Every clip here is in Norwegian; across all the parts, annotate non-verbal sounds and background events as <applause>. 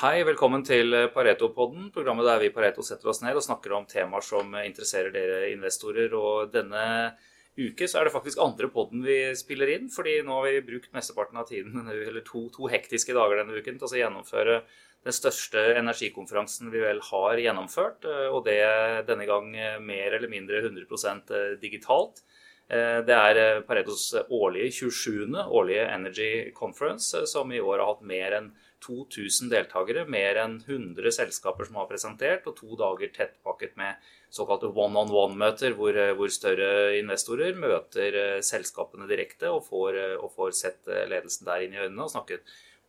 Hei, velkommen til Pareto-podden, programmet der vi i Pareto setter oss ned og snakker om temaer som interesserer dere investorer. Og denne uke så er det faktisk andre podden vi spiller inn, fordi nå har vi brukt mesteparten av tiden, <laughs> eller to, to hektiske dager denne uken, til å gjennomføre den største energikonferansen vi vel har gjennomført, og det denne gang mer eller mindre 100% digitalt. Det er Paretos årlige 27. årlige Energy Conference, som i år har hatt mer enn 2000 deltakere, mer enn 100 selskaper som har presentert, og to dager tettpakket med såkalte one-on-one-møter, hvor, hvor, større investorer møter selskapene direkte og får, og får sett ledelsen der inn i øynene og snakket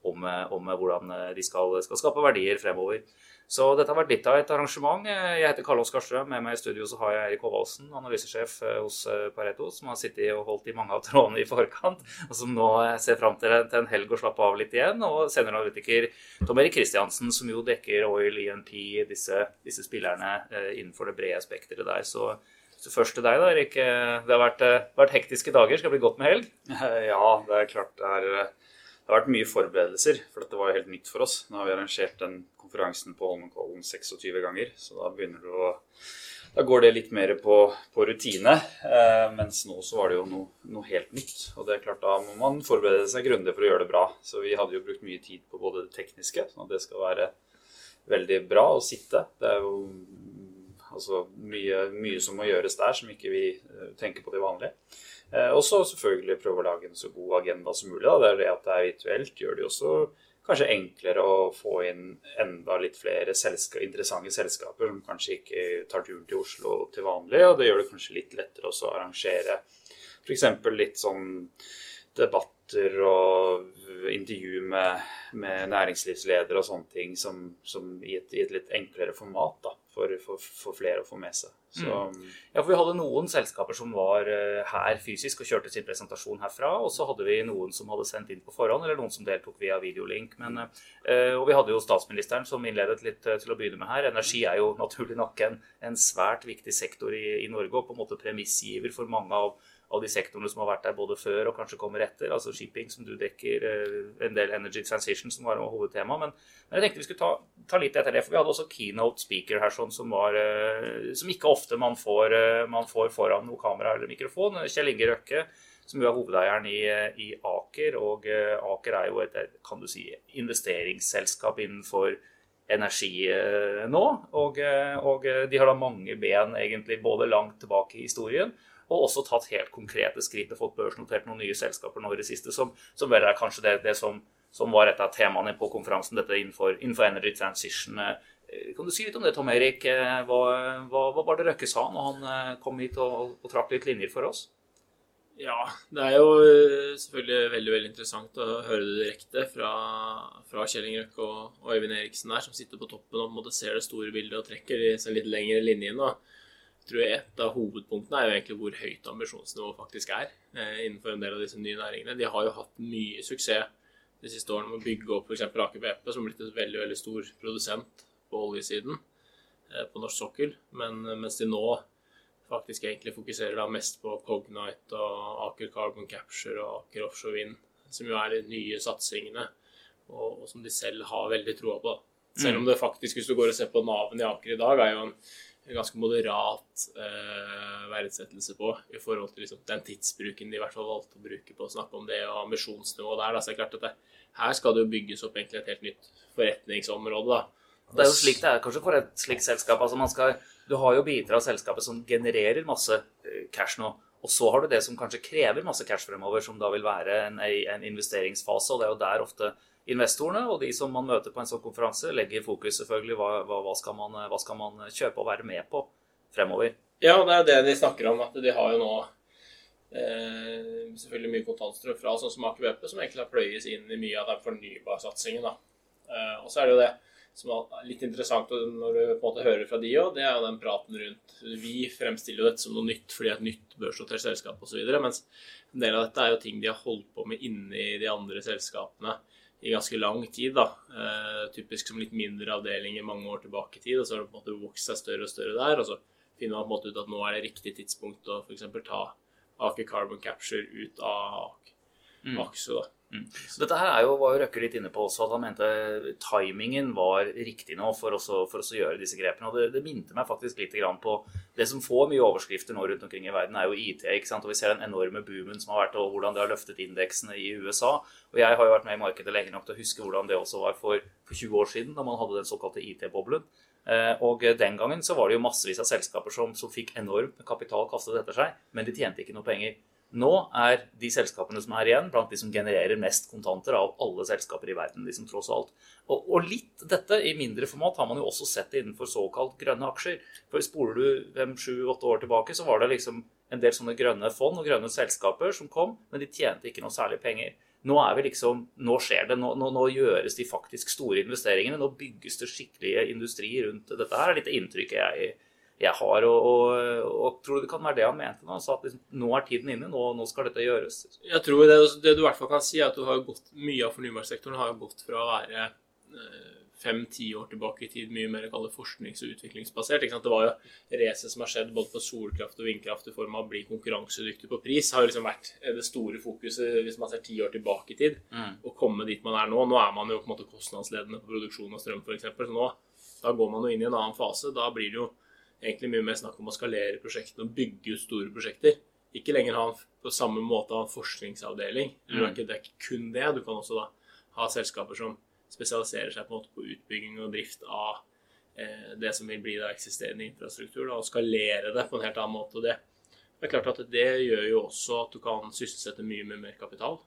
om, om hvordan de skal, skal, skape verdier fremover. Så dette har vært litt av et arrangement. Jeg heter Karl Oskar Strøm. Med meg i studio så har jeg Erik Håvaldsen, analysesjef hos Pareto, som har sittet og holdt i mange av trådene i forkant, og som nå ser fram til en helg å slappe av litt igjen. Og senioranalytiker Tom Erik Kristiansen, som jo dekker Oil, ENP, disse, disse spillerne innenfor det brede spekteret der. Så så først til deg, da, Erik. Det har vært, vært, hektiske dager. Skal det bli godt med helg? <laughs> Ja, det er klart det er det har vært mye forberedelser, for dette var jo helt nytt for oss. Nå har vi arrangert den konferansen på Holmenkollen 26 ganger, så da begynner det å da går det litt mer på, på rutine. Eh, mens nå så var det jo noe, noe, helt nytt. Og det er klart da må man forberede seg grundig for å gjøre det bra. Så vi hadde jo brukt mye tid på både det tekniske, sånn at det skal være veldig bra å sitte. Det er jo altså, mye, mye som må gjøres der som ikke vi tenker på til vanlig. Eh, og så selvfølgelig prøve å lage en så god agenda som mulig. Da. Det er det at det er virtuelt, gjør det jo også kanskje enklere å få inn enda litt flere selska interessante selskaper som kanskje ikke tar turen til Oslo til vanlig. Og det gjør det kanskje litt lettere også å arrangere f.eks. litt sånn debatter og intervju med, med næringslivsledere og sånne ting som, som i, et, i, et, litt enklere format da, for, for, for flere å få med seg. Så, mm. Ja, for Vi hadde noen selskaper som var her fysisk og kjørte sin presentasjon herfra. Og så hadde vi noen som hadde sendt inn på forhånd, eller noen som deltok via videolink. Men, og vi hadde jo statsministeren som innledet litt til å begynne med her. Energi er jo naturlig nok en, en svært viktig sektor i, i Norge, og på en måte premissgiver for mange av av de sektorene som har vært der både før og kanskje kommer etter. Altså shipping, som du dekker, en del energy transition, som var hovedtema. Men, men jeg tenkte vi skulle ta, ta, litt etter det, for vi hadde også keynote speaker her, sånn, som, var, som ikke ofte man får, man får foran noe kamera eller mikrofon. Kjell Inge Røkke, som jo er hovedeieren i, i Aker. Og Aker er jo et kan du si, investeringsselskap innenfor energi nå. Og, og de har da mange ben, egentlig, både langt tilbake i historien og også tatt helt konkrete skritt og fått børsnotert noen nye selskaper nå i det siste, som, som vel er kanskje det, det som, som, var et av temaene på konferansen, dette innenfor, innenfor energy transition. Kan du si litt om det, Tom Erik? Hva, hva, hva var det Røkke sa når han kom hit og, og trakk litt linjer for oss? Ja, det er jo selvfølgelig veldig veldig interessant å høre det direkte fra, fra Kjell Inge Røkke og, og Øyvind Eriksen der, som sitter på toppen og ser det store bildet og trekker disse litt lengre linjene. Tror jeg et av hovedpunktene er jo egentlig hvor høyt ambisjonsnivået faktisk er eh, innenfor en del av disse nye næringene. De har jo hatt mye suksess de siste årene med å bygge opp f.eks. Aker BP, som har blitt en veldig veldig stor produsent på oljesiden eh, på norsk sokkel. Men mens de nå faktisk egentlig fokuserer da mest på Cognite og Aker Carbon Capture og Aker Offshore Wind, som jo er de nye satsingene, og, og som de selv har veldig troa på. Selv om det faktisk, hvis du går og ser på navnet i Aker i dag, er jo en ganske moderat eh, verdsettelse på i forhold til liksom, den tidsbruken de i hvert fall valgte å bruke på å snakke om det, og ambisjonsnivået der. Da. Så det er klart at det, her skal det jo bygges opp egentlig et helt nytt forretningsområde. da. Det er jo slik det er kanskje for et slikt selskap. altså man skal, Du har jo biter av selskapet som genererer masse cash nå. Og så har du det som kanskje krever masse cash fremover, som da vil være en, en investeringsfase. og Det er jo der ofte investorene og de som man møter på en sånn konferanse, legger fokus selvfølgelig hva, hva, skal man, hva skal man kjøpe og være med på fremover. Ja, det er det de snakker om. At de har jo nå eh, selvfølgelig mye kontantstrøm fra sånn som Aker BP, som egentlig har pløyes inn i mye av den fornybarsatsingen. Eh, og så er det jo det som er litt interessant når du på en måte hører fra de òg, det er jo den praten rundt Vi fremstiller jo dette som noe nytt fordi det er et nytt børsnotert selskap osv. Mens en del av dette er jo ting de har holdt på med inni de andre selskapene i ganske lang tid. da, eh, Typisk som litt mindre avdelinger mange år tilbake i tid. og Så har det på en måte vokst seg større og større der. og Så finner man på en måte ut at nå er det riktig tidspunkt å f.eks. ta Aker Carbon Capture ut av mm. Aksu. da. Mm. Dette her er jo, var jo Røkke litt inne på også, at han mente timingen var riktig nå for, også, for oss å gjøre disse grepene. Og det, det minte meg faktisk litt på det som får mye overskrifter nå rundt omkring i verden, er jo IT. ikke sant? Og vi ser den enorme boomen som har vært, og hvordan det har løftet indeksene i USA. Og jeg har jo vært med i markedet lenge nok til å huske hvordan det også var for, for 20 år siden, da man hadde den såkalte IT-boblen. Eh, og den gangen så var det jo massevis av selskaper som, som fikk enorm kapital kastet etter seg, men de tjente ikke noe penger. Nå er de selskapene som er igjen, blant de som genererer mest kontanter av alle selskaper i verden. liksom tross alt. Og, og litt dette i mindre format har man jo også sett innenfor såkalt grønne aksjer. For Spoler du fem, sju, åtte år tilbake, så var det liksom en del sånne grønne fond og grønne selskaper som kom, men de tjente ikke noe særlig penger. Nå er vi liksom, nå skjer det, nå, nå, nå gjøres de faktisk store investeringene. Nå bygges det skikkelige industri rundt dette her, er litt inntrykket jeg jeg har. Og, og, og, tror det kan være det han mente nå. Så at liksom, nå er tiden inne, nå, nå, skal dette gjøres. Jeg tror det, det, du i hvert fall kan si, er at du har gått, mye av fornybarsektoren har gått fra å være eh, fem-ti år tilbake i tid mye mer forsknings- og utviklingsbasert. Det var jo racet som har skjedd både på solkraft og vindkraft i form av å bli konkurransedyktig på pris, har jo liksom vært det store fokuset hvis man ser ti år tilbake i tid. Mm. Å komme dit man er nå. Nå er man jo på en måte kostnadsledende på produksjon av strøm f.eks. Så nå da går man jo inn i en annen fase. Da blir det jo egentlig mye mer snakk om å skalere prosjektene og bygge ut store prosjekter. Ikke lenger ha på samme måte ha en forskningsavdeling. Mm. Det er ikke kun det. Du kan også da ha selskaper som spesialiserer seg på, på utbygging og drift av eh, det som vil bli da eksisterende infrastruktur, da, og skalere det på en helt annen måte. Det, det er klart at det gjør jo også at du kan sysselsette mye med mer kapital.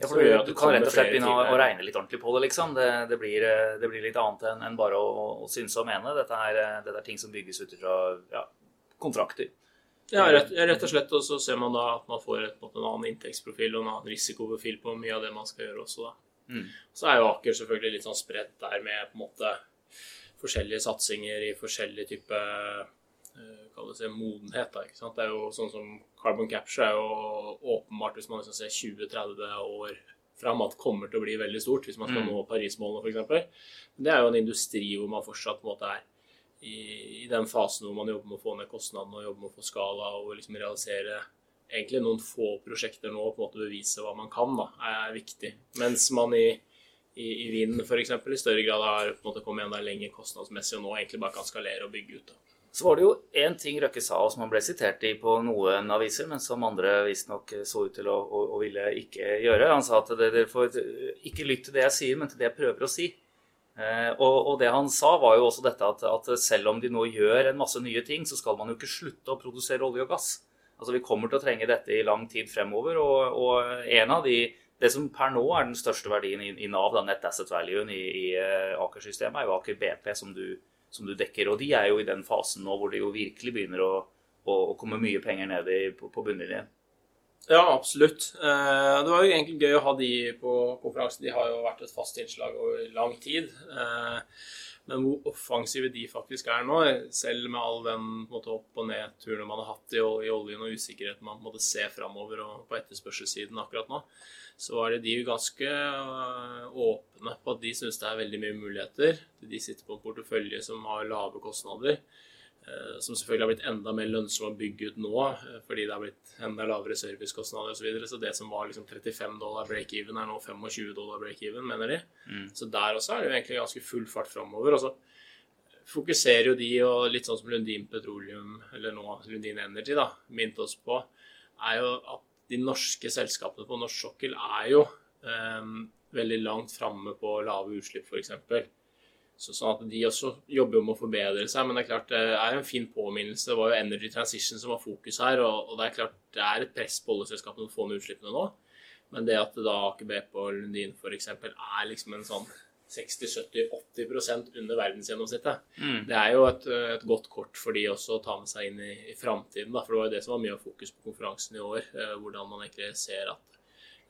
Ja, for du, du kan rett og slett begynne å, å, regne litt ordentlig på det, liksom. Det, det, blir, eh, det blir, litt annet enn, en bare å, å, synse og mene. Dette er, eh, dette er ting som bygges ut fra ja, kontrakter. Ja, rett, rett, og slett. Og så ser man da at man får et, en annen inntektsprofil og en annen risikoprofil på mye av det man skal gjøre også, da. Mm. Så er jo Aker selvfølgelig litt sånn spredt der med på en måte forskjellige satsinger i forskjellige typer kalles det modenhet. Da, ikke sant? Det er jo sånn som Carbon capture er jo åpenbart, hvis man liksom ser 20-30 år fram, at kommer til å bli veldig stort hvis man skal mm. nå Paris-målene f.eks. Det er jo en industri hvor man fortsatt på en måte er i, i, den fasen hvor man jobber med å få ned kostnadene og jobber med å få skala og liksom realisere egentlig noen få prosjekter nå og på en måte bevise hva man kan, da, er viktig. Mens man i, i, i vind f.eks. i større grad har på en måte kommet enda lenger kostnadsmessig og nå egentlig bare kan skalere og bygge ut. da. Så var det jo én ting Røkke sa, og som han ble sitert i på noen aviser, men som andre visstnok så ut til å, å, å, ville ikke gjøre. Han sa at dere får ikke lytte til det jeg sier, men til det jeg prøver å si. Eh, og, og, det han sa, var jo også dette at, at, selv om de nå gjør en masse nye ting, så skal man jo ikke slutte å produsere olje og gass. Altså Vi kommer til å trenge dette i lang tid fremover. Og, og en av de det som per nå er den største verdien i, i Nav, da, net asset Value i, i uh, Aker-systemet, er jo Aker BP, som du som du dekker. Og de er jo i den fasen nå hvor det jo virkelig begynner å, å, komme mye penger ned i, på, på bunnlinjen. Ja, absolutt. Eh, det var jo egentlig gøy å ha de på konferansen. De har jo vært et fast innslag over lang tid. Eh, men hvor offensive de faktisk er nå, selv med all den måte, opp- og ned-turene man har hatt i, oljen og usikkerheten man måtte se framover og på etterspørselssiden akkurat nå, så er det de ganske øh, åpne på at de syns det er veldig mye muligheter. De sitter på en portefølje som har lave kostnader, øh, som selvfølgelig har blitt enda mer lønnsom å bygge ut nå øh, fordi det har blitt enda lavere servicekostnader osv. Så, videre. så det som var liksom 35 dollar break-even, er nå 25 dollar break-even, mener de. Mm. Så der også er det jo egentlig ganske full fart framover. Og så fokuserer jo de, og litt sånn som Lundin Petroleum, eller nå Lundin Energy, da, minte oss på, er jo at de norske selskapene på norsk sokkel er jo um, veldig langt framme på lave utslipp, f.eks. Så sånn at De også jobber med å forbedre seg, men det er klart det er en fin påminnelse. Det var jo Energy Transition som var fokus her, og, det er klart det er et press på oljeselskapene å få ned utslippene nå. Men det at da Aker BP og Lundin f.eks. er liksom en sånn 60-70-80% under verdensgjennomsnittet. Mm. Det er jo et, et, godt kort for de også å ta med seg inn i, i framtiden. For det var jo det som var mye av fokus på konferansen i år. Eh, hvordan man egentlig ser at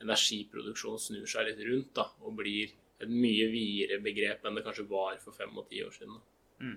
energiproduksjon snur seg litt rundt da, og blir et mye videre begrep enn det kanskje var for fem og ti år siden. Mm.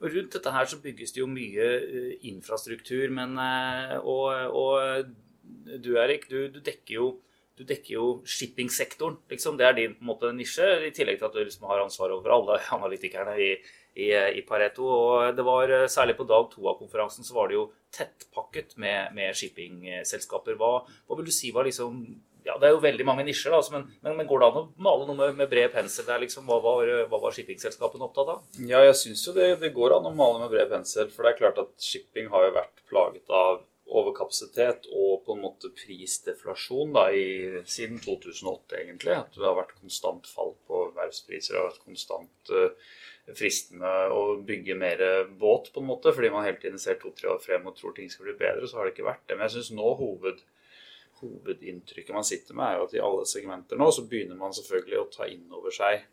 Og rundt dette her så bygges det jo mye uh, infrastruktur, men uh, og, og du Erik, du, du dekker jo du dekker jo shippingsektoren. Liksom. Det er din måte, nisje, i tillegg til at du liksom har ansvar over alle <laughs> analytikerne i, i, i, Pareto. Og det var eh, Særlig på dag to av konferansen så var det jo tettpakket med, med shippingselskaper. Hva, hva, vil du si var liksom ja, Det er jo veldig mange nisjer, da, altså, men, men, men, går det an å male noe med, med bred pensel? Det er liksom, hva var, hva var shippingselskapene opptatt av? Ja, jeg syns jo det, det, går an å male med bred pensel. For det er klart at shipping har jo vært plaget av overkapasitet og på en måte prisdeflasjon da, i, siden 2008, egentlig. At det har vært konstant fall på verftspriser vært konstant uh, fristende å bygge mer båt, på en måte, fordi man hele tiden ser to-tre år frem og tror ting skal bli bedre. Så har det ikke vært det. Men jeg syns nå hoved, hovedinntrykket man sitter med, er jo at i alle segmenter nå så begynner man selvfølgelig å ta inn over seg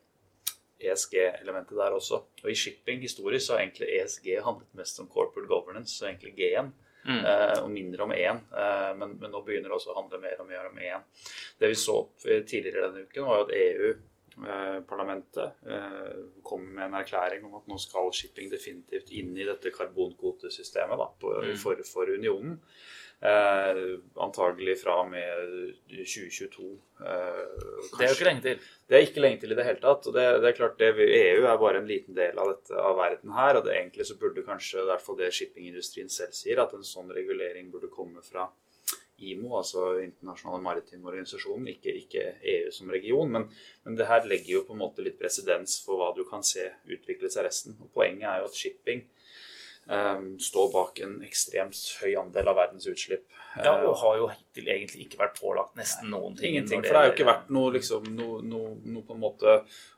ESG-elementet der også. Og i shipping historisk så har egentlig ESG handlet mest om corporate governance, så egentlig G-en. Mm. Eh, og mindre om én. Eh, men, men, nå begynner det også å handle mer og mer om én. Det vi så tidligere denne uken, var jo at EU-parlamentet eh, kom med en erklæring om at nå skal shipping definitivt inn i dette karbonkvotesystemet da, på, mm. for, for unionen. Eh, antagelig fra og med 2022. Eh, det er jo ikke lenge til. Det er ikke lenge til i det hele tatt. og det, det er klart det, EU er bare en liten del av, dette, av verden her. og det Egentlig så burde kanskje, i hvert fall det shippingindustrien selv sier, at en sånn regulering burde komme fra IMO, altså Internasjonale maritime organisasjonen, ikke, ikke, EU som region. Men, men, det her legger jo på en måte litt presedens for hva du kan se utvikle seg resten. Og Poenget er jo at shipping står bak en ekstremt høy andel av verdens utslipp. Ja, og har jo hittil egentlig ikke vært pålagt nesten noen ting. Ingenting, for det har jo ikke vært noe, liksom, noe, noe, noe, på en måte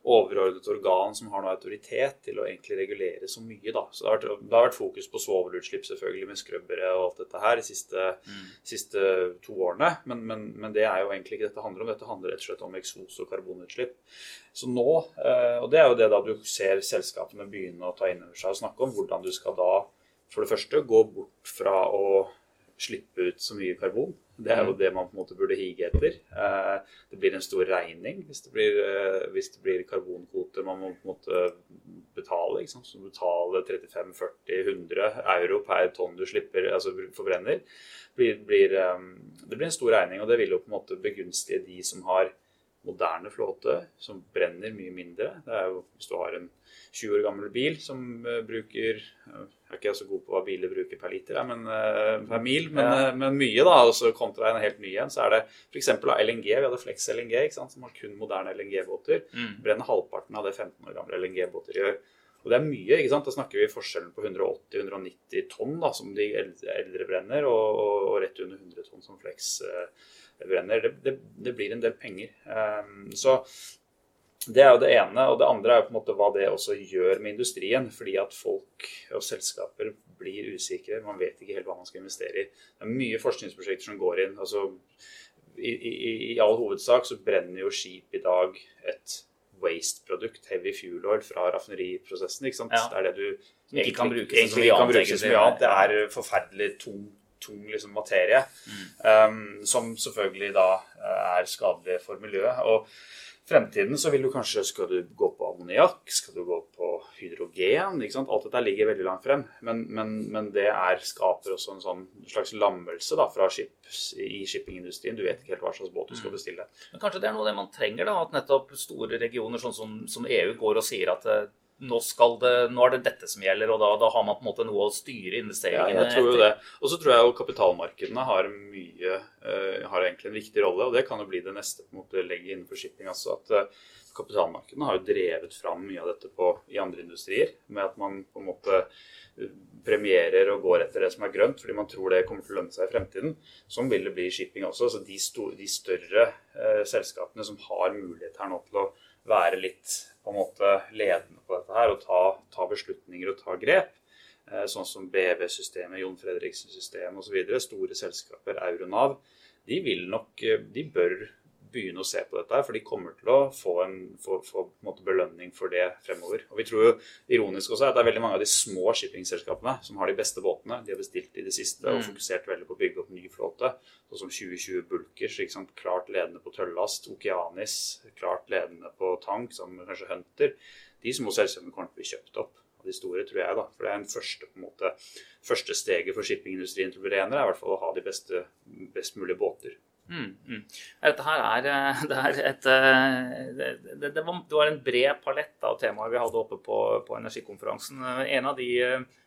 overordnet organ som har noe autoritet til å egentlig regulere så mye. da. Så Det har vært, det har vært fokus på svovelutslipp selvfølgelig med skrøbbere og alt dette her de siste, mm. siste to årene. Men, men, men, det er jo egentlig ikke dette handler om. Dette handler rett og slett om eksos og karbonutslipp. Så nå, eh, og det er jo det da du ser selskapene begynne å ta inn over seg og snakke om, hvordan du skal da for det første gå bort fra å slippe ut så mye karbon. Det er jo mm. det man på en måte burde hige etter. Eh, det blir en stor regning hvis det blir, eh, hvis det blir karbonkvoter man må på en måte betale. Ikke sant? Så betale 35-40-100 euro per tonn du slipper, altså forbrenner. Blir, blir, det blir en stor regning, og det vil jo på en måte begunstige de som har moderne flåte, som brenner mye mindre. Det er jo Hvis du har en 20 år gammel bil som bruker jeg er ikke så god på hva biler bruker per liter, men, uh, per mil, men, ja. men mye. da, altså Kontra en helt ny en, så er det f.eks. LNG. Vi hadde Flex LNG, ikke sant, som har kun moderne LNG-båter. Mm. Brenner halvparten av det 15 år gamle LNG-båter gjør. Og det er mye. ikke sant, Da snakker vi forskjellen på 180-190 tonn da, som de eldre brenner, og, og, og, rett under 100 tonn som Flex uh, brenner. Det, det, det, blir en del penger. Um, så det er jo det ene. Og det andre er jo på en måte hva det også gjør med industrien. Fordi at folk og selskaper blir usikre. Man vet ikke helt hva man skal investere i. Det er mye forskningsprosjekter som går inn. altså i, i, i all hovedsak så brenner jo skip i dag et waste-produkt, heavy fuel oil, fra raffineriprosessen. ikke sant? Ja. Det er det du egentlig kan bruke som mye annet. Det er forferdelig tung, tung liksom, materie. Mm. Um, som selvfølgelig da eh, er skadelig for miljøet. og fremtiden så vil du kanskje Skal du gå på ammoniakk? Skal du gå på hydrogen? ikke sant? Alt dette ligger veldig langt frem. Men, men, men det er, skaper også en sånn slags lammelse da, fra ships, i shippingindustrien. Du vet ikke helt hva slags båt du skal mm. bestille. Men Kanskje det er noe av det man trenger? da, At nettopp store regioner sånn som, som EU går og sier at eh, nå, det, nå, er det dette som gjelder, og da, da, har man på en måte noe å styre investeringene ja, jeg tror jo det. Og så tror jeg jo kapitalmarkedene har mye, uh, har egentlig en viktig rolle, og det kan jo bli det neste på en måte legget innenfor shipping. altså at uh, Kapitalmarkedene har jo drevet fram mye av dette på, i andre industrier, med at man på en måte eh, premierer og går etter det som er grønt, fordi man tror det kommer til å lønne seg i fremtiden. Sånn vil det bli i shipping også. så De, store, de større uh, selskapene som har mulighet her nå til å være litt på en måte ledende på dette her og ta, ta beslutninger og ta grep. Eh, sånn som BV-systemet, Jon Fredriksen-systemet osv. Store selskaper, Euronav. De vil nok, eh, de bør begynne å se på dette, for de kommer til å få en, få, få en belønning for det fremover. Og Vi tror jo ironisk også at det er veldig mange av de små shippingselskapene som har de beste båtene. De har bestilt i det siste og mm. fokusert veldig på å bygge opp ny flåte. Sånn som 2020 Bulkers, klart ledende på tøllast. Okeanis, klart ledende på tank, som kanskje Hunter. De små selskapene kommer til å bli kjøpt opp de store, tror jeg. da. For det er en første, på en måte, første steget for shippingindustrien til å bli renere, er i hvert fall å ha de beste, best mulige båter. Mm, mm. Dette her er, eh, <laughs> det er et det, det, det, var, en bred palett av temaer vi hadde oppe på, på energikonferansen. En av de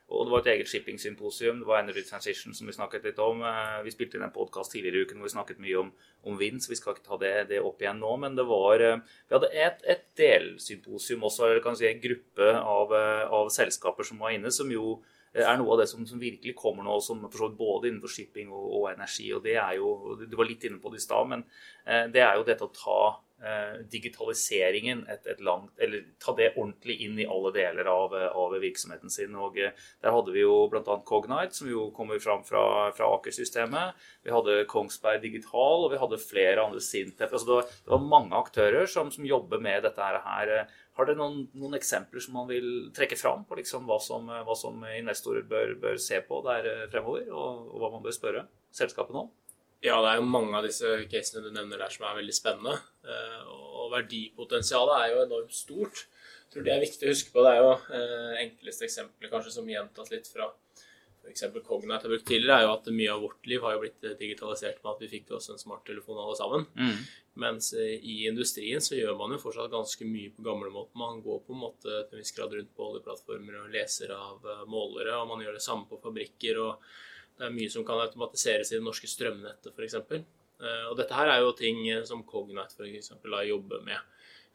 og det var et eget shipping-symposium. Det var Energy Transition som vi snakket litt om. Eh, vi spilte inn en podkast tidligere i uken hvor vi snakket mye om, om, vind, så vi skal ikke ta det, det, opp igjen nå. Men det var eh, Vi hadde et, et delsymposium også, eller kan si en gruppe av, eh, av, selskaper som var inne, som jo er noe av det som, som virkelig kommer nå, som både innenfor shipping og, og, energi. og det er jo, Du var litt inne på det i stad, men det er jo dette å ta Eh, digitaliseringen et, et langt, eller ta det ordentlig inn i alle deler av, av virksomheten sin. Og eh, Der hadde vi jo bl.a. Cognite, som jo kommer fram fra, fra Aker-systemet. Vi hadde Kongsberg Digital, og vi hadde flere andre Sintef. Altså det, var, det var mange aktører som, som, jobber med dette her. Har dere noen, noen, eksempler som man vil trekke fram på liksom hva, som, hva, som, investorer bør, bør, se på der eh, fremover, og, og hva man bør spørre selskapene om? Ja, det er jo mange av disse casene du nevner der som er veldig spennende. Eh, og verdipotensialet er jo enormt stort. Jeg tror det er viktig å huske på. Det er jo eh, enkleste eksempelet kanskje som gjentatt litt fra f.eks. Cognite har brukt tidligere, er jo at mye av vårt liv har jo blitt digitalisert med at vi fikk oss en smarttelefon alle sammen. Mm. Mens eh, i industrien så gjør man jo fortsatt ganske mye på gamlemåten. Man går på en måte til en viss grad rundt på oljeplattformer og leser av målere, og man gjør det samme på fabrikker. og det er mye som kan automatiseres i det norske strømnettet f.eks. Eh, og dette her er jo ting eh, som Cognite f.eks. jobber med.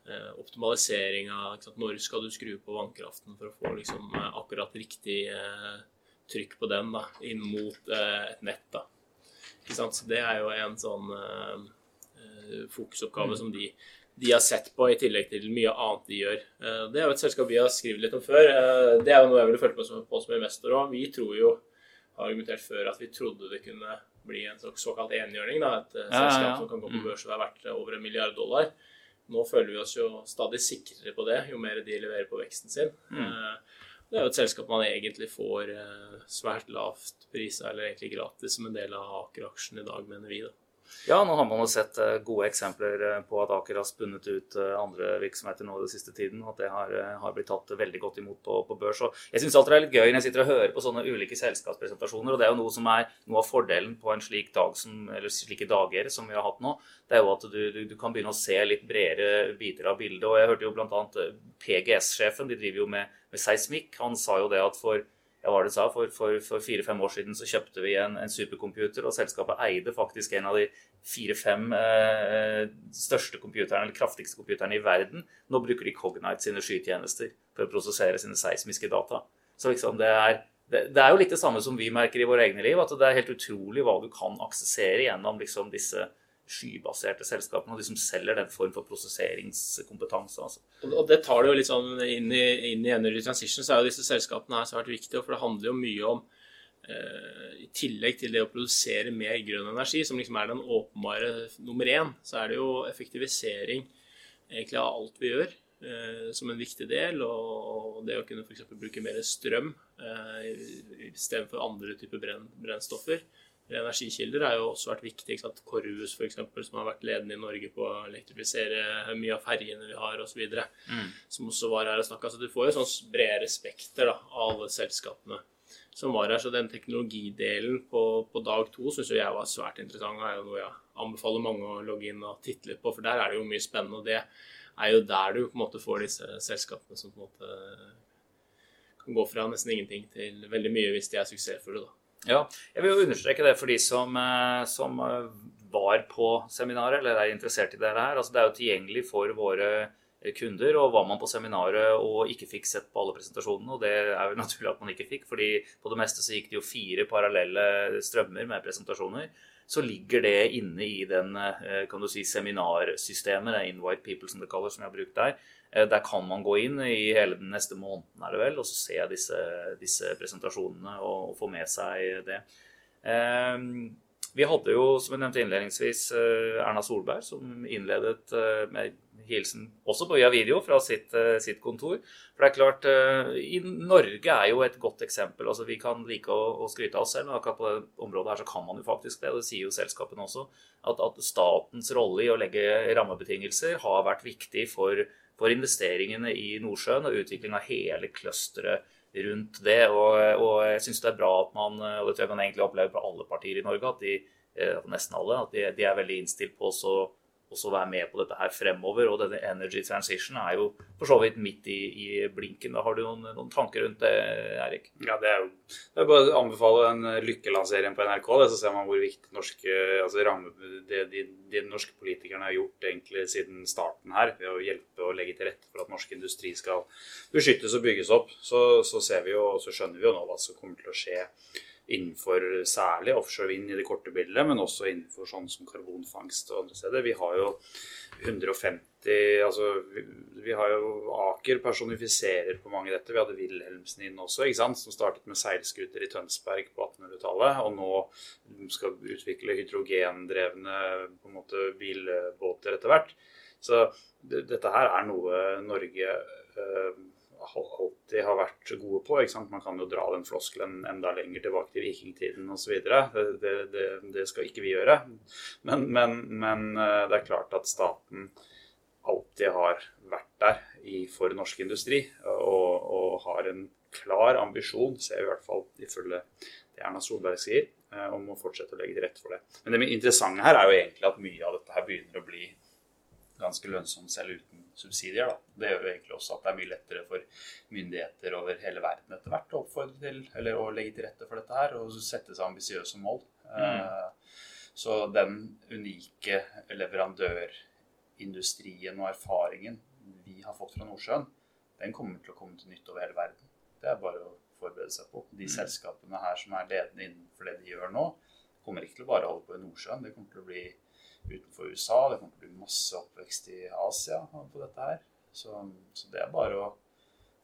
Eh, optimalisering av når skal du skru på vannkraften for å få liksom, akkurat riktig trykk på den da, inn mot et nett. da. Så det er jo en sånn fokusoppgave mm. som de, de, har sett på, i tillegg til mye annet de gjør. Det er jo et selskap vi har skrevet litt om før. Det er jo noe jeg ville følge på som, på som investor òg. Vi tror jo har argumentert før at vi trodde det kunne bli en såkalt enhjørning. Da, et eh, ja, selskap ja, ja. som kan gå på mm. børs og være verdt over en milliard dollar. Nå føler vi oss jo stadig sikrere på det, jo mer de leverer på veksten sin. Mm. Det er jo et selskap man egentlig får eh, svært lavt prisa, eller egentlig gratis, som en del av Aker-aksjen i dag, mener vi. da. Ja, nå har man jo sett eh, gode eksempler eh, på at Aker har spunnet ut eh, andre virksomheter nå i den siste tiden. At det har, har blitt tatt veldig godt imot på, på børs. Og jeg syns alltid det er litt gøy når jeg sitter og hører på sånne ulike selskapspresentasjoner. Og det er jo noe som er noe av fordelen på en slik dag som, eller slike dager som vi har hatt nå. Det er jo at du, du, du kan begynne å se litt bredere biter av bildet. Og jeg hørte jo bl.a. PGS-sjefen, de driver jo med, med seismikk. Han sa jo det at for ja, hva det sa, for, fire-fem år siden så kjøpte vi en, en, supercomputer, og selskapet eide faktisk en av de fire-fem eh, største computerne, eller kraftigste computerne i verden. Nå bruker de Cognite sine skytjenester for å prosessere sine seismiske data. Så liksom det er, det, det er jo litt det samme som vi merker i våre egne liv, at det er helt utrolig hva du kan aksessere gjennom liksom disse skybaserte selskapene, og de som selger den form for prosesseringskompetanse. Altså. Og det tar det jo litt sånn inn i, inn i Energy Transition, så er jo disse selskapene her svært viktige. For det handler jo mye om eh, I tillegg til det å produsere mer grønn energi, som liksom er den åpenbare nummer én, så er det jo effektivisering egentlig av alt vi gjør. Eh, som en viktig del, og det å kunne f.eks. bruke mer strøm eh, istedenfor andre typer brenn, brennstoffer energikilder er jo også vært viktig. ikke sant? Korvus f.eks., som har vært ledende i Norge på å elektrifisere mye av ferjene vi har osv. Mm. Som også var her og snakka. Så du får jo sånn bredere spekter da, av alle selskapene som var her. Så den teknologidelen på, på dag to syns jeg var svært interessant. Det er jo noe jeg anbefaler mange å logge inn og titte litt på, for der er det jo mye spennende. og det er jo der du på en måte får disse selskapene som på en måte kan gå fra nesten ingenting til veldig mye hvis de er suksessfulle. da. Ja, jeg vil jo understreke det for de som, eh, som eh, var på seminaret eller er interessert i dette her. Altså, det er jo tilgjengelig for våre eh, kunder. Og var man på seminaret og ikke fikk sett på alle presentasjonene, og det er jo <laughs> naturlig at man ikke fikk, fordi på det meste så gikk det jo fire parallelle strømmer med presentasjoner, så ligger det inne i den kan du si, seminarsystemet, det Invite People som det kalles, som jeg har brukt der. Eh, der kan man gå inn i hele den neste måneden er det vel, og så se disse, disse presentasjonene og, og, få med seg det. Eh, vi hadde jo, som jeg nevnte innledningsvis, eh, Erna Solberg som innledet eh, med hilsen også på via video fra sitt, sitt, kontor. For det er klart, i Norge er jo et godt eksempel. altså Vi kan like å, å skryte av oss selv, men akkurat på det området her så kan man jo faktisk det. og Det sier jo selskapene også. At, at statens rolle i å legge rammebetingelser har vært viktig for for investeringene i Nordsjøen og utvikling av hele clusteret rundt det. Og, og jeg syns det er bra at man, og det tror jeg man egentlig opplever på alle partier i Norge, at de nesten alle, at de, de er veldig innstilt på å også være med på dette her fremover. Og denne energy transition er jo for så vidt midt i, i blinken. Da har du noen, noen, tanker rundt det, Erik? Ja, det er jo det er bare å anbefale en lykkelansering på NRK. Det, så ser man hvor viktig norske, altså, det de, de, norske politikerne har gjort egentlig siden starten her, ved å hjelpe og legge til rette for at norsk industri skal beskyttes og bygges opp. Så, så ser vi jo, og så skjønner vi jo nå hva som kommer til å skje innenfor særlig offshore vind i det korte bildet, men også innenfor sånn som karbonfangst og andre steder. Vi har jo 150 altså vi, vi har jo Aker personifiserer på mange dette. Vi hadde Wilhelmsen inn også, ikke sant? som startet med seilskuter i Tønsberg på 1800-tallet, og nå skal utvikle hydrogendrevne på en måte bilbåter etter hvert. Så dette her er noe Norge øh, alltid har vært gode på. ikke sant? Man kan jo dra den floskelen enda lenger tilbake til vikingtiden osv. Det, det, det, det skal ikke vi gjøre. Men, men, men, eh, det er klart at staten alltid har vært der i, for norsk industri og, og, har en klar ambisjon, ser vi i hvert fall ifølge det Erna Solberg sier, eh, om å fortsette å legge til rette for det. Men det interessante her er jo egentlig at mye av dette her begynner å bli ganske lønnsomt selv uten subsidier. Da. Det gjør jo egentlig også at det er mye lettere for myndigheter over hele verden etter hvert å oppfordre til, eller å legge til rette for dette her og sette seg ambisiøse mål. Mm. Så den unike leverandørindustrien og erfaringen vi har fått fra Nordsjøen, den kommer til å komme til nytte over hele verden. Det er bare å forberede seg på. De mm. selskapene her som er ledende innenfor det de gjør nå, kommer ikke til å bare holde på i Nordsjøen. Det kommer til å bli utenfor USA. Det kommer til å bli masse oppvekst i Asia på dette her. Så, så, det er bare å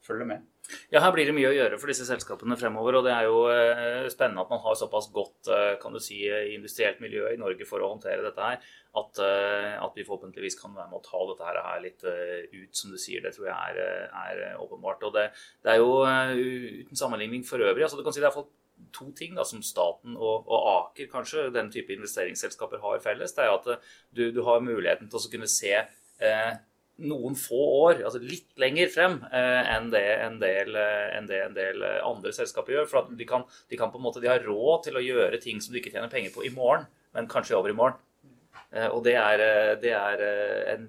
følge med. Ja, her blir det mye å gjøre for disse selskapene fremover. Og det er jo eh, spennende at man har såpass godt eh, kan du si, industrielt miljø i Norge for å håndtere dette her. At, eh, at vi forhåpentligvis kan være med å ta dette her litt ut, som du sier. Det tror jeg er, er åpenbart. Og det, det, er jo uten sammenligning for øvrig. altså du kan si det er folk to ting da, som staten og, og, Aker, kanskje, den type investeringsselskaper har felles. Det er at eh, du, du har muligheten til å kunne se eh, noen få år, altså litt lenger frem eh, enn det en del, eh, en, del, en del, andre selskaper gjør. For de kan, de, kan, på en måte, de har råd til å gjøre ting som du ikke tjener penger på i morgen, men kanskje over i morgen. Eh, og det er, eh, det er en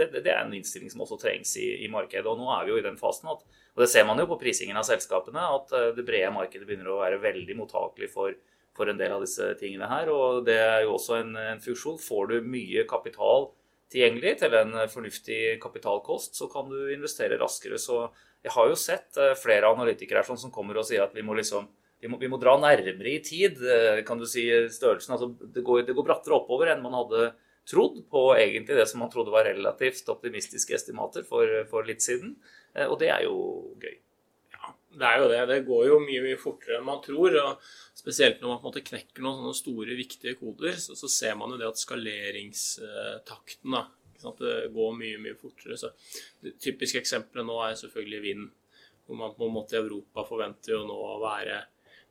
det, det, er en innstilling som også trengs i, i, markedet. Og nå er vi jo i den fasen at og det ser man jo på prisingen av selskapene, at eh, det brede markedet begynner å være veldig mottakelig for, for en del av disse tingene her. Og det er jo også en, en funksjon. Får du mye kapital tilgjengelig til en fornuftig kapitalkost, så kan du investere raskere. Så jeg har jo sett eh, flere analytikere her sånn som kommer og sier at vi må liksom vi må, vi må, dra nærmere i tid, eh, kan du si, størrelsen. Altså, det, går, det går brattere oppover enn man hadde trodd på egentlig det som man trodde var relativt optimistiske estimater for, for litt siden. Eh, og det er jo gøy. Ja, det er jo det. Det går jo mye mye fortere enn man tror. og Spesielt når man på en måte knekker noen sånne store, viktige koder, så, så ser man jo det at skaleringstakten da, det går mye mye fortere. Så det typiske eksempelet nå er selvfølgelig vind. Hvor man på en måte i Europa forventer jo nå å være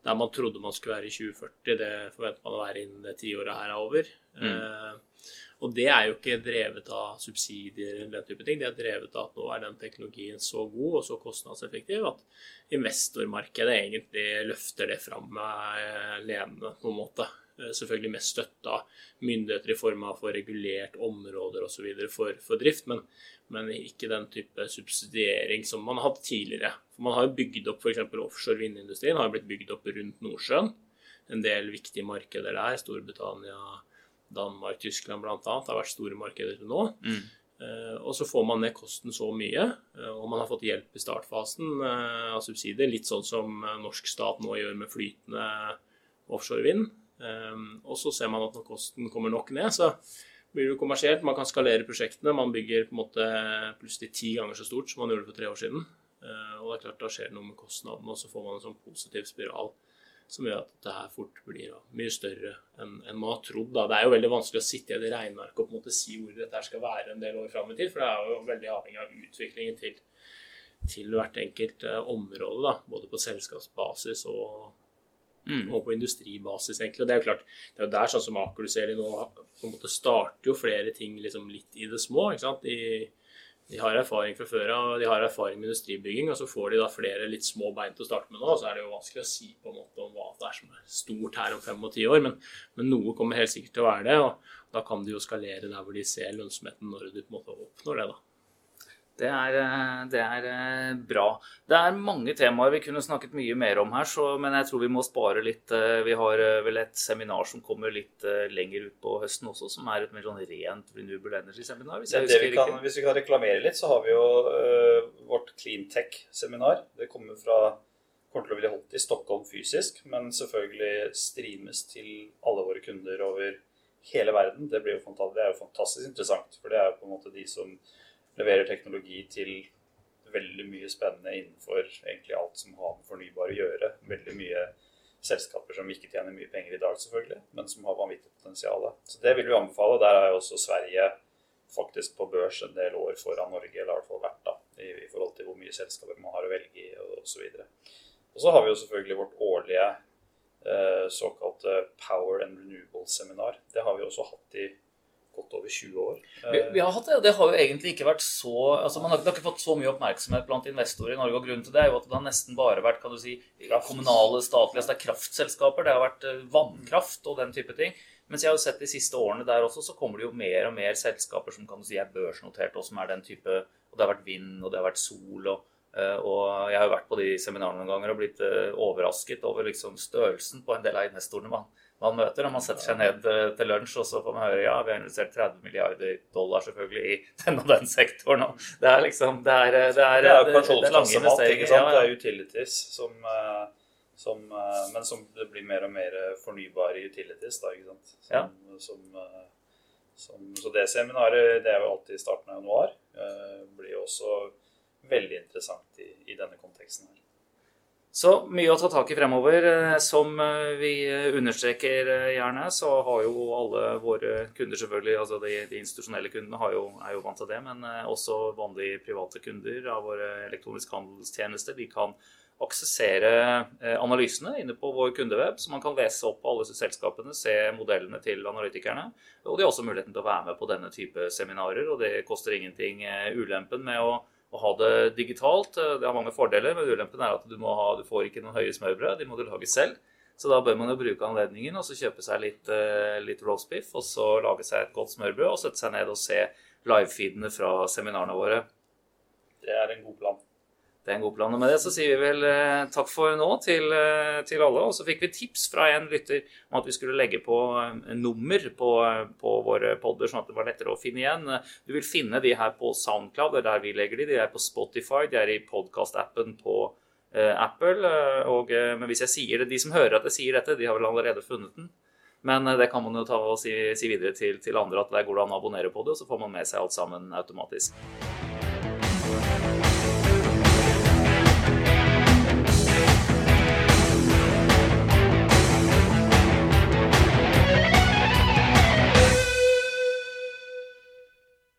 der man trodde man skulle være i 2040. Det forventer man å være innen det tiåret her er over. Mm. Eh, og det er jo ikke drevet av subsidier eller den type ting. Det er drevet av at nå er den teknologien så god og så kostnadseffektiv at investormarkedet egentlig løfter det fram alene, på en måte. Eh, selvfølgelig med støtte av myndigheter i form av få regulert områder osv. For, for drift, men, men, ikke den type subsidiering som man har hatt tidligere. For Man har jo bygd opp f.eks. offshore vindindustrien har blitt bygd opp rundt Nordsjøen. En del viktige markeder der. Storbritannia, Danmark, Tyskland bl.a. har vært store markeder til nå. Mm. Uh, og så får man ned kosten så mye, uh, og man har fått hjelp i startfasen uh, av subsidier. Litt sånn som norsk stat nå gjør med flytende offshore vind. og så ser man at når kosten kommer nok ned, så blir det kommersielt. Man kan skalere prosjektene. Man bygger på en måte plutselig ti ganger så stort som man gjorde for tre år siden. og det er klart da skjer det noe med kostnadene, og så får man en sånn positiv spiral som gjør at dette her fort blir mye større enn, enn man har trodd. Da. Det er jo veldig vanskelig å sitte i et regneark og på en måte si hvor dette skal være en del år fram i tid, for det er jo veldig avhengig av utviklingen til, til hvert enkelt uh, område, da, både på selskapsbasis og, mm. og, på industribasis, egentlig. Og det er jo klart, det er jo der sånn som Aker du ser det nå, på en måte starter jo flere ting liksom litt i det små. ikke sant? I, de har erfaring fra før av, de har erfaring med industribygging, og så får de da flere litt små bein til å starte med nå. Og Så er det jo vanskelig å si på en måte om hva det er som er stort her om fem og ti år, men, men, noe kommer helt sikkert til å være det. og Da kan de jo skalere der hvor de ser lønnsomheten når du på en måte oppnår det. da. Det er, eh, det er, eh, bra. Det er mange temaer vi kunne snakket mye mer om her, så, men jeg tror vi må spare litt. Eh, vi har vel et seminar som kommer litt lenger ut på høsten også, som er et mer sånn rent renewable energy-seminar. Hvis, vi hvis, vi kan reklamere litt, så har vi jo uh, vårt Cleantech-seminar. Det kommer, fra, kommer til å bli holdt i Stockholm fysisk, men selvfølgelig streames til alle våre kunder over hele verden. Det, blir jo det er jo fantastisk interessant, for det er jo på en måte de som leverer teknologi til veldig mye spennende innenfor egentlig alt som har med fornybar å gjøre. Veldig mye selskaper som ikke tjener mye penger i dag, selvfølgelig, men som har vanvittig potensial. Så det vil vi anbefale. Der er jo også Sverige faktisk på børs en del år foran Norge, eller i hvert fall vært da, i, forhold til hvor mye selskaper man har å velge i osv. Og, og så har vi jo selvfølgelig vårt årlige eh, såkalte Power and Renewable-seminar. Det har vi også hatt i godt over 20 år. Vi, vi, har hatt det, og det har jo egentlig ikke vært så altså Man har, har, ikke fått så mye oppmerksomhet blant investorer i Norge. og Grunnen til det er jo at det har nesten bare vært kan du si, kommunale, statlige altså Det er kraftselskaper, det har vært eh, vannkraft og den type ting. Mens jeg har jo sett de siste årene der også, så kommer det jo mer og mer selskaper som kan du si er børsnotert, og som er den type Og det har vært vind, og det har vært sol, og, eh, og jeg har jo vært på de seminarene noen ganger og blitt eh, overrasket over liksom størrelsen på en del av investorene. man man møter når man setter seg ned eh, til lunsj, og så får man høre ja, vi har investert 30 milliarder dollar selvfølgelig i <laughs> den og den sektoren. Og det er liksom Det er, det er, det er pensjonskassemat, ikke sant. Det er utilities som, eh, som, eh, Men som det blir mer og mer fornybare utilities, da, ikke sant. Som, ja. som, som, så det seminaret, det er jo alltid i starten av januar, blir jo også veldig interessant i, i denne konteksten her. Så mye å ta tak i fremover. Eh, som eh, vi understreker eh, gjerne, så har jo alle våre kunder selvfølgelig, altså de, de institusjonelle kundene jo, er jo vant til det, men også vanlige private kunder av våre elektroniske handelstjenester. De kan aksessere analysene inne på vår kundeweb, så man kan lese opp alle selskapene, se modellene til analytikerne. Og de har også muligheten til å være med på denne type seminarer, og det koster ingenting. Ulempen med å å ha det digitalt. Eh, det har mange fordeler, men ulempen er at du, ha, du får ikke noen høye smørbrød. De må du lage selv. Så da bør man jo bruke anledningen og så kjøpe seg litt, uh, litt roastbiff og så lage seg et godt smørbrød og sette seg ned og se livefeedene fra seminarene våre. Det er en god plan. Det er en god plan. Og med det så sier vi vel eh, takk for nå til, eh, til, alle. Og så fikk vi tips fra en lytter om at vi skulle legge på eh, nummer på, på, våre podder, sånn at det var lettere å finne igjen. Du vil finne de her på Soundcloud, det er der vi legger de. De er på Spotify, de er i podkastappen på Apple. Og, men hvis jeg sier det, de som hører at jeg sier dette, de har vel allerede funnet den. Men det kan man jo ta og si, si videre til, til andre at det går an å abonnere på det, og så får man med seg alt sammen automatisk.